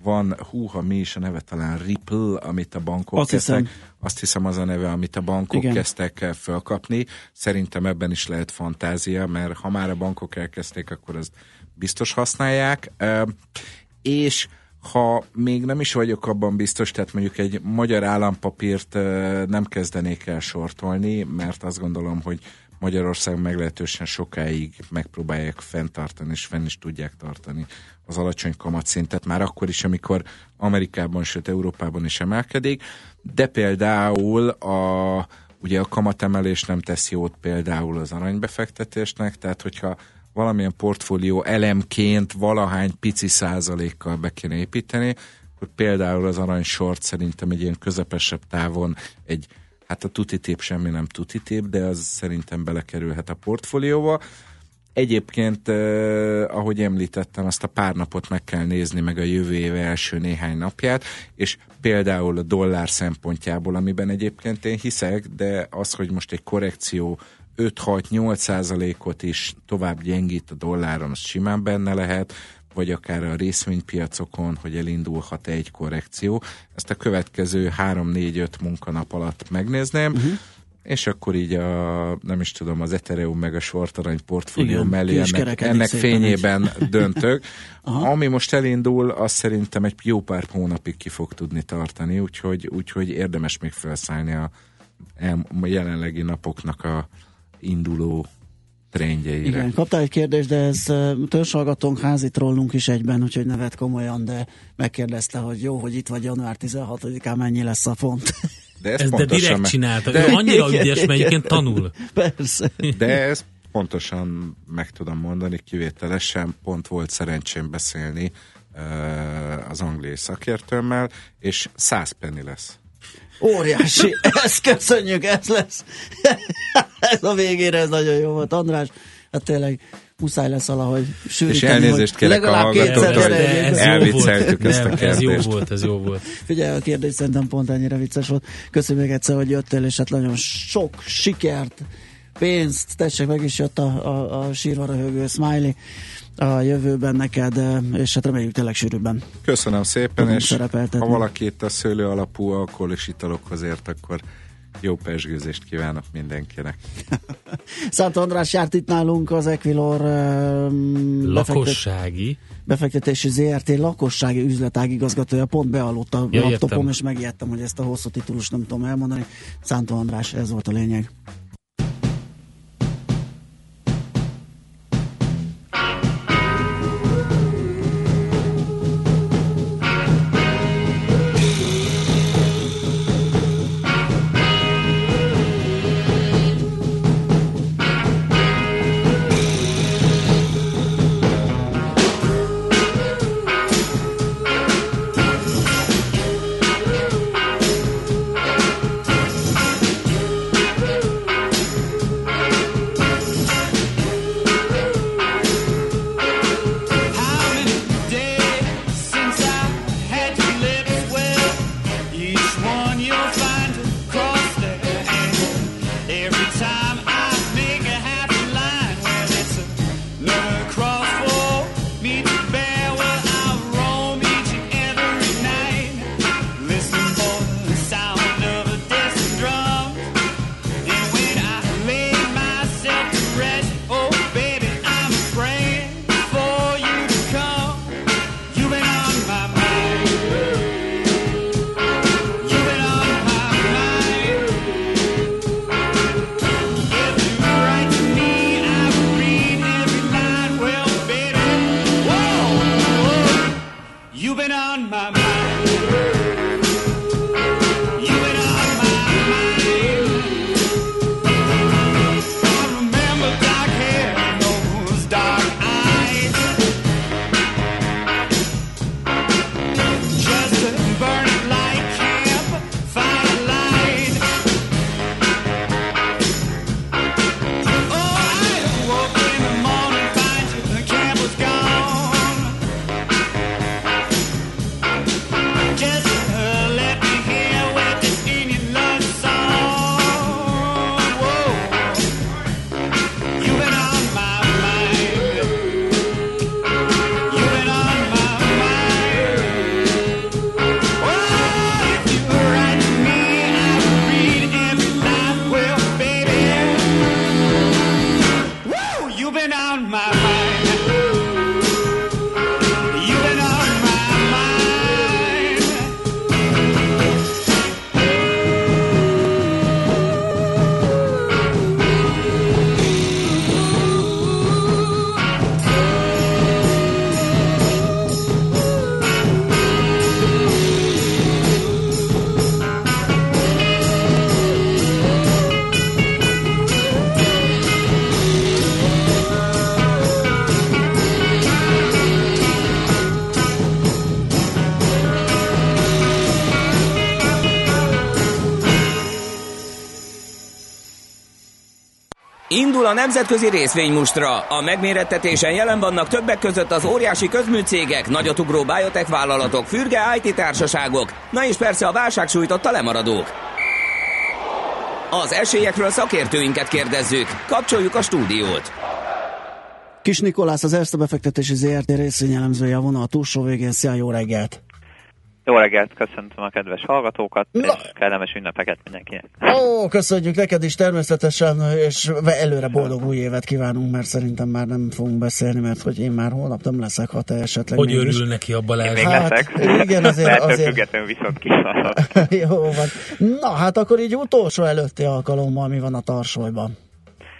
van, húha, mi is a neve talán Ripple, amit a bankok Azt kezdtek. Hiszem. Azt hiszem az a neve, amit a bankok Igen. kezdtek felkapni. Szerintem ebben is lehet fantázia, mert ha már a bankok elkezdték, akkor azt biztos használják. És ha még nem is vagyok abban biztos, tehát mondjuk egy magyar állampapírt nem kezdenék el sortolni, mert azt gondolom, hogy Magyarország meglehetősen sokáig megpróbálják fenntartani, és fenn is tudják tartani az alacsony kamatszintet, már akkor is, amikor Amerikában, sőt Európában is emelkedik, de például a, ugye a kamatemelés nem tesz jót például az aranybefektetésnek, tehát hogyha valamilyen portfólió elemként valahány pici százalékkal be kéne építeni, akkor például az arany short szerintem egy ilyen közepesebb távon egy hát a tutitép semmi nem tutitép, de az szerintem belekerülhet a portfólióba. Egyébként, eh, ahogy említettem, azt a pár napot meg kell nézni, meg a jövő év első néhány napját, és például a dollár szempontjából, amiben egyébként én hiszek, de az, hogy most egy korrekció 5-6-8 százalékot is tovább gyengít a dolláron, az simán benne lehet, vagy akár a részvénypiacokon, hogy elindulhat egy korrekció. Ezt a következő 3-4-5 munkanap alatt megnézném, uh-huh. és akkor így a, nem is tudom, az Ethereum meg a short arany portfólió Igen, mellé ennek, ennek fényében egy. döntök. Ami most elindul, az szerintem egy jó pár hónapig ki fog tudni tartani, úgyhogy, úgyhogy érdemes még felszállni a, a jelenlegi napoknak a induló trendjeire. Igen, kaptál egy kérdést, de ez törzshallgatónk, házi trollunk is egyben, úgyhogy nevet komolyan, de megkérdezte, hogy jó, hogy itt vagy január 16-án mennyi lesz a font. De ez, ez de direkt meg... csinálta. De... Ő annyira ügyes, mert egyébként tanul. Persze. De ez pontosan meg tudom mondani, kivételesen pont volt szerencsém beszélni az angliai szakértőmmel, és 100 penny lesz. Óriási, ezt köszönjük, ez lesz. ez a végére, ez nagyon jó volt, András. Hát tényleg muszáj lesz valahogy sűríteni. És elnézést kérek a hallgatóktól, hogy elvicceltük ezt a kérdést. Ez jó volt, ez jó volt. Figyelj, a kérdés szerintem pont ennyire vicces volt. Köszönjük még egyszer, hogy jöttél, és hát nagyon sok sikert, pénzt, tessék, meg is jött a, a, a sírva röhögő smiley a jövőben neked, és hát reméljük tényleg sűrűbben. Köszönöm szépen, és ha valaki itt a szőlő alapú alkohol és italokhoz ért, akkor jó pesgőzést kívánok mindenkinek. Szent András járt itt nálunk az Equilor um, lakossági befektetési ZRT lakossági üzletág igazgatója pont bealudt a ja, laptopom, és megijedtem, hogy ezt a hosszú titulust nem tudom elmondani. Szántó András, ez volt a lényeg. Nemzetközi részvénymustra. A megmérettetésen jelen vannak többek között az óriási közműcégek, nagyotugró biotech vállalatok, fürge IT társaságok, na és persze a válság sújtotta lemaradók. Az esélyekről szakértőinket kérdezzük. Kapcsoljuk a stúdiót. Kis Nikolász, az Erste befektetési ZRT részvényelemzője a vonal túlsó végén. Szia, jó reggelt! Jó reggelt, köszöntöm a kedves hallgatókat, Na. és kellemes ünnepeket mindenkinek. Ó, köszönjük neked is természetesen, és előre boldog új évet kívánunk, mert szerintem már nem fogunk beszélni, mert hogy én már holnap nem leszek, ha te esetleg Hogy örül is. neki a Balázs? Én még hát, leszek. Igen, azért... Lehet, azért... függetlenül viszont kívánok. Jó van. Na, hát akkor így utolsó előtti alkalommal mi van a tarsolyban?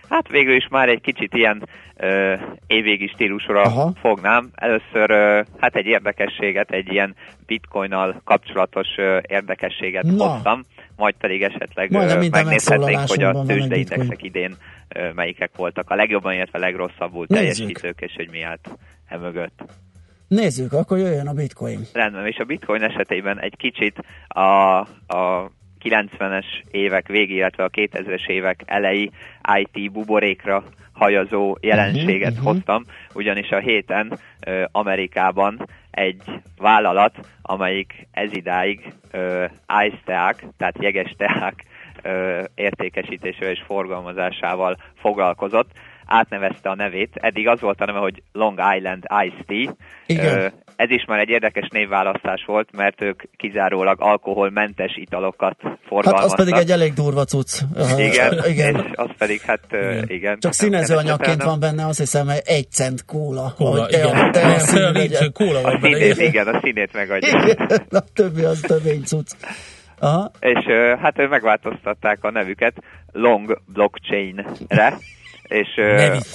Hát végül is már egy kicsit ilyen ö, évvégi stílusra Aha. fognám. Először ö, hát egy érdekességet, egy ilyen bitcoinnal kapcsolatos ö, érdekességet Na. hoztam, majd pedig esetleg ö, megnézhetnénk, hogy a tőzsdeindexek idén ö, melyikek voltak a legjobban, illetve legrosszabbul teljesítők, és hogy mi állt e mögött. Nézzük, akkor jöjjön a bitcoin. Rendben, és a bitcoin esetében egy kicsit a, a 90-es évek végé, illetve a 2000-es évek elejé IT buborékra hajazó jelenséget uh-huh, hoztam, ugyanis a héten ö, Amerikában egy vállalat, amelyik ezidáig ö, ice teák, tehát jeges teák ö, értékesítésével és forgalmazásával foglalkozott, átnevezte a nevét. Eddig az volt a neve, hogy Long Island Ice Tea. Igen. Ez is már egy érdekes névválasztás volt, mert ők kizárólag alkoholmentes italokat forgalmaztak. Hát az pedig egy elég durva cucc. Igen, igen. és az pedig hát igen. igen Csak színezőanyagként van benne, azt hiszem, egy cent kóla. Kóla, igen. Te a színét, kóla van benne. Színét, igen, a színét megadja. Igen, a többi az tömény cucc. Aha. És hát megváltoztatták a nevüket Long Blockchain-re, és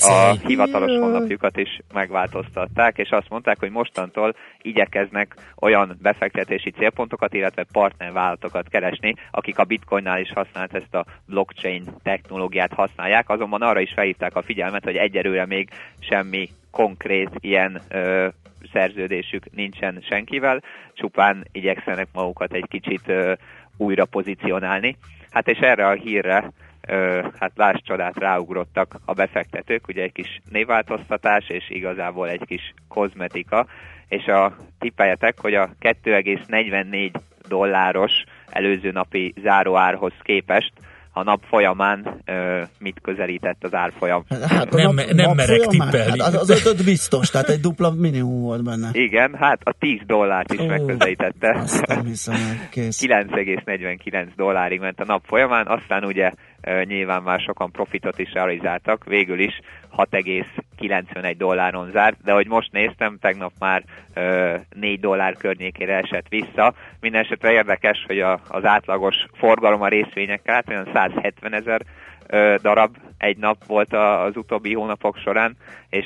a hivatalos honlapjukat is megváltoztatták, és azt mondták, hogy mostantól igyekeznek olyan befektetési célpontokat, illetve partnervállalatokat keresni, akik a bitcoinnál is használt ezt a blockchain technológiát használják, azonban arra is felhívták a figyelmet, hogy egyelőre még semmi konkrét ilyen ö, szerződésük nincsen senkivel, csupán igyekszenek magukat egy kicsit ö, újra pozícionálni. Hát és erre a hírre hát láss csodát ráugrottak a befektetők, ugye egy kis névváltoztatás, és igazából egy kis kozmetika, és a tippeljetek, hogy a 2,44 dolláros előző napi záróárhoz képest a nap folyamán ö, mit közelített az árfolyam. Hát nem, nap, nem nap merek tippelni. Hát az ötöd biztos, tehát egy dupla minimum volt benne. Igen, hát a 10 dollárt is oh, megközelítette. Azt nem hiszem, 9,49 dollárig ment a nap folyamán, aztán ugye nyilván már sokan profitot is realizáltak, végül is 6,91 dolláron zárt, de hogy most néztem, tegnap már 4 dollár környékére esett vissza. Mindenesetre érdekes, hogy a, az átlagos forgalom a részvényekkel hát olyan 170 ezer darab egy nap volt az utóbbi hónapok során, és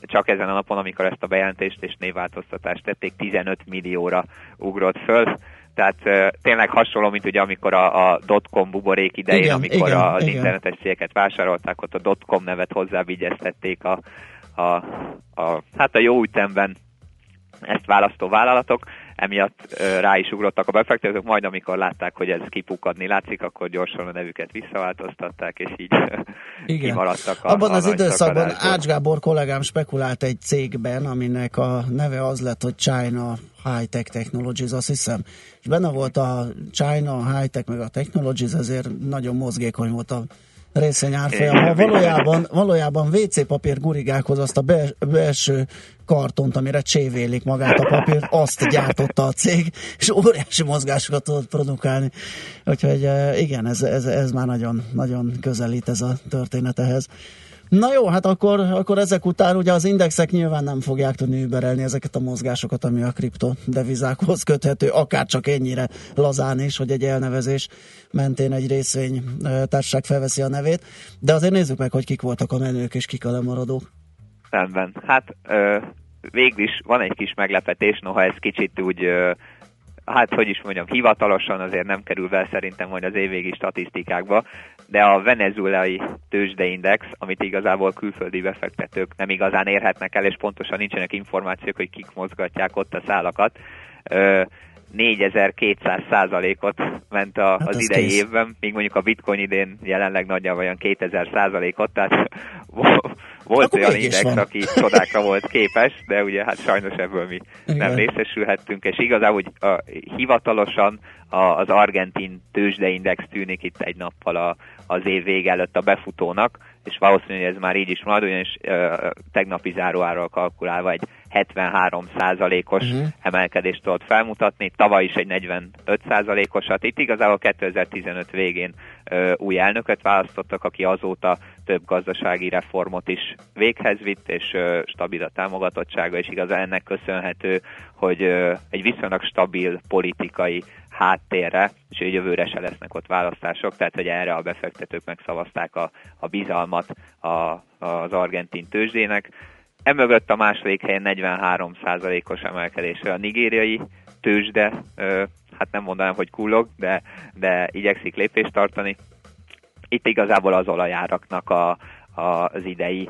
csak ezen a napon, amikor ezt a bejelentést és névváltoztatást tették, 15 millióra ugrott föl. Tehát tényleg hasonló, mint ugye amikor a, a dotcom buborék idején, igen, amikor igen, az igen. internetes cégeket vásárolták, ott a dotcom nevet hozzávigyeztették a, a, a, hát a jó ütemben ezt választó vállalatok, emiatt rá is ugrottak a befektetők, majd amikor látták, hogy ez kipukadni látszik, akkor gyorsan a nevüket visszaváltoztatták, és így Igen. kimaradtak a Abban az időszakban Ács Gábor kollégám spekulált egy cégben, aminek a neve az lett, hogy China High Tech Technologies, azt hiszem, és benne volt a China High Tech meg a Technologies, ezért nagyon mozgékony volt a részvény árfolyama. Valójában, valójában WC papír gurigákhoz azt a belső kartont, amire csévélik magát a papírt, azt gyártotta a cég, és óriási mozgásokat tudott produkálni. Úgyhogy eh, igen, ez, ez, ez már nagyon, nagyon közelít ez a történet ehhez. Na jó, hát akkor, akkor ezek után ugye az indexek nyilván nem fogják tudni überelni ezeket a mozgásokat, ami a kriptodevizákhoz köthető, akár csak ennyire lazán is, hogy egy elnevezés mentén egy részvény társaság felveszi a nevét, de azért nézzük meg, hogy kik voltak a menők és kik a lemaradók. Rendben. Hát ö, végül is van egy kis meglepetés, noha ez kicsit úgy ö, hát hogy is mondjam, hivatalosan azért nem kerül be szerintem majd az évvégi statisztikákba, de a venezuelai tőzsdeindex, amit igazából külföldi befektetők nem igazán érhetnek el, és pontosan nincsenek információk, hogy kik mozgatják ott a szálakat, 4200 százalékot ment a, hát az idei kész. évben, míg mondjuk a bitcoin idén jelenleg nagyjából olyan 2000 százalékot, tehát volt Akkor olyan index, aki csodákra volt képes, de ugye hát sajnos ebből mi Igen. nem részesülhettünk, és igazából, hogy a, hivatalosan a, az argentin tőzsdeindex tűnik itt egy nappal a, az év vége előtt a befutónak, és valószínű, hogy ez már így is marad, ugyanis uh, tegnapi záróáról kalkulálva egy 73 százalékos uh-huh. emelkedést tudott felmutatni, tavaly is egy 45 százalékosat. Itt igazából 2015 végén uh, új elnököt választottak, aki azóta több gazdasági reformot is véghez vitt, és stabil a támogatottsága, és igazán ennek köszönhető, hogy egy viszonylag stabil politikai háttérre, és hogy jövőre se lesznek ott választások, tehát hogy erre a befektetők megszavazták a, a bizalmat a, az argentin tőzsdének. Emögött a második helyen 43%-os emelkedésre a nigériai tőzsde, hát nem mondanám, hogy kullog, de, de igyekszik lépést tartani. Itt igazából az olajáraknak a, az idei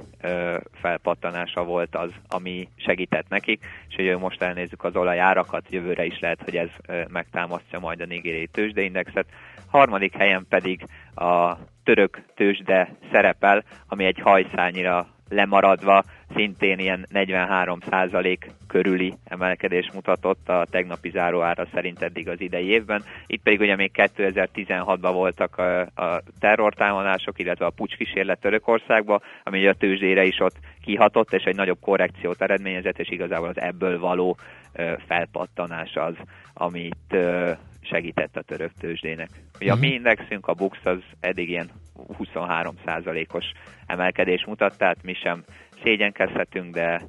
felpattanása volt az, ami segített nekik, és hogy most elnézzük az olajárakat, jövőre is lehet, hogy ez megtámasztja majd a nigériai tőzsdeindexet. Harmadik helyen pedig a török tőzsde szerepel, ami egy hajszányira lemaradva szintén ilyen 43% körüli emelkedés mutatott a tegnapi záróára szerint eddig az idei évben. Itt pedig ugye még 2016-ban voltak a, a terrortámadások, illetve a pucskísérlet Törökországba, ami a tőzsdére is ott kihatott, és egy nagyobb korrekciót eredményezett, és igazából az ebből való ö, felpattanás az, amit ö, segített a török tőzsdének. Ugye a mi mhm. indexünk, a Bux az eddig ilyen 23%-os emelkedés mutat, tehát mi sem szégyenkezhetünk, de,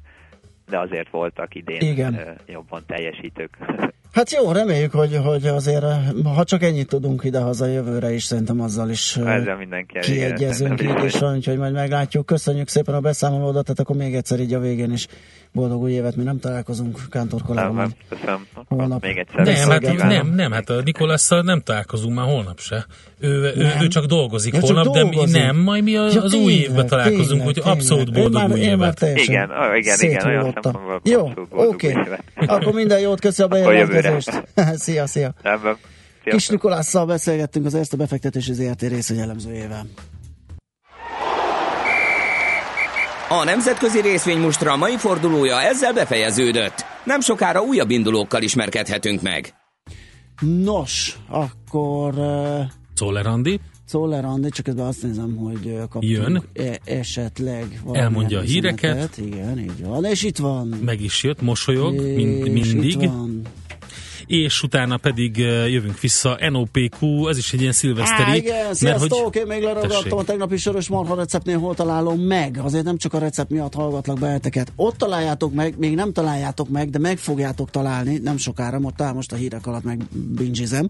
de azért voltak idén Igen. jobban teljesítők. Hát jó, reméljük, hogy, hogy azért, ha csak ennyit tudunk ide-haza jövőre is, szerintem azzal is Ezzel mindenki kiegyezünk így, és úgyhogy majd meglátjuk. Köszönjük szépen a beszámolódat, tehát akkor még egyszer így a végén is boldog új évet, mi nem találkozunk Kántor kollégám. Nem, köszönöm. Holnap még egyszer. Nem, hát, nem, nem, hát a Nikolasszal nem találkozunk már holnap se. Ő, ő, ő csak dolgozik ja, holnap, csak dolgozik. de mi nem, majd mi az, ja, az új évben találkozunk, tényleg, hogy tényleg. abszolút boldog már, új évet. Igen, igen, igen, olyan Jó, oké. Okay. Akkor minden jót, köszönöm a bejelentkezést. szia, szia. Kis Nikolásszal beszélgettünk az Erste befektetési ZRT részvényelemzőjével. A nemzetközi részvénymustra mai fordulója ezzel befejeződött. Nem sokára újabb indulókkal ismerkedhetünk meg. Nos, akkor... Uh, Czoller Andi. Czoller Andi, csak ebben azt nézem, hogy kaptunk Jön. E- esetleg Elmondja a híreket. Igen, így van. És itt van. Meg is jött, mosolyog, mind, mindig. Itt van és utána pedig jövünk vissza. NOPQ, ez is egy ilyen szilveszteri. Á, igen, sziasztok, hogy... én még leragadtam a tegnapi soros marha receptnél, hol találom meg. Azért nem csak a recept miatt hallgatlak beleteket. Ott találjátok meg, még nem találjátok meg, de meg fogjátok találni, nem sokára, most áll most a hírek alatt meg bingizem.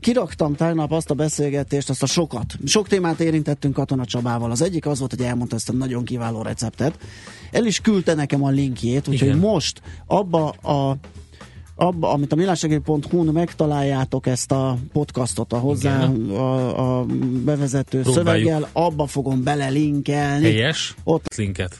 Kiraktam tegnap azt a beszélgetést, azt a sokat. Sok témát érintettünk Katona Csabával. Az egyik az volt, hogy elmondta ezt a nagyon kiváló receptet. El is küldte nekem a linkjét, úgyhogy most abba a abba, amit a millásegély.hu-n megtaláljátok ezt a podcastot a hozzá a, a bevezető Próbáljuk. szöveggel, abba fogom belelinkelni. Helyes? Ott linket.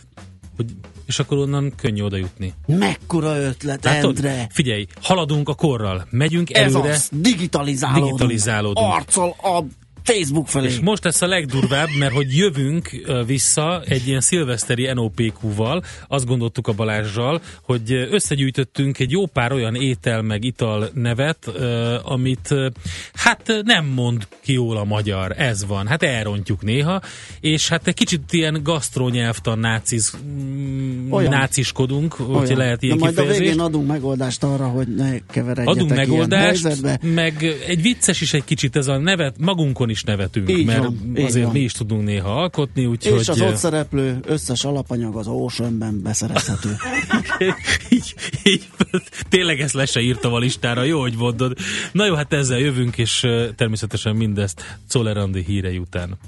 Hogy, és akkor onnan könnyű oda jutni. Mekkora ötlet, Látod? Endre! Figyelj, haladunk a korral, megyünk Ez előre. Az, digitalizálódunk. digitalizálódunk. Arccal a Facebook felé. És most lesz a legdurvább, mert hogy jövünk vissza egy ilyen szilveszteri NOPQ-val, azt gondoltuk a Balázsral, hogy összegyűjtöttünk egy jó pár olyan étel meg ital nevet, amit hát nem mond ki jól a magyar, ez van, hát elrontjuk néha, és hát egy kicsit ilyen gasztronyelvtan náciz, mm, Olyan. náciskodunk, hogy lehet ilyen De majd kifejezést. a végén adunk megoldást arra, hogy ne keveredjetek Adunk megoldást, meg egy vicces is egy kicsit ez a nevet, magunkon is is nevetünk, így mert van, azért van. mi is tudunk néha alkotni, úgyhogy... És az ott szereplő összes alapanyag az Oceanben beszerezhető. így, így, tényleg ezt le se írtam a listára, jó, hogy mondod. Na jó, hát ezzel jövünk, és természetesen mindezt Czoller hírei után.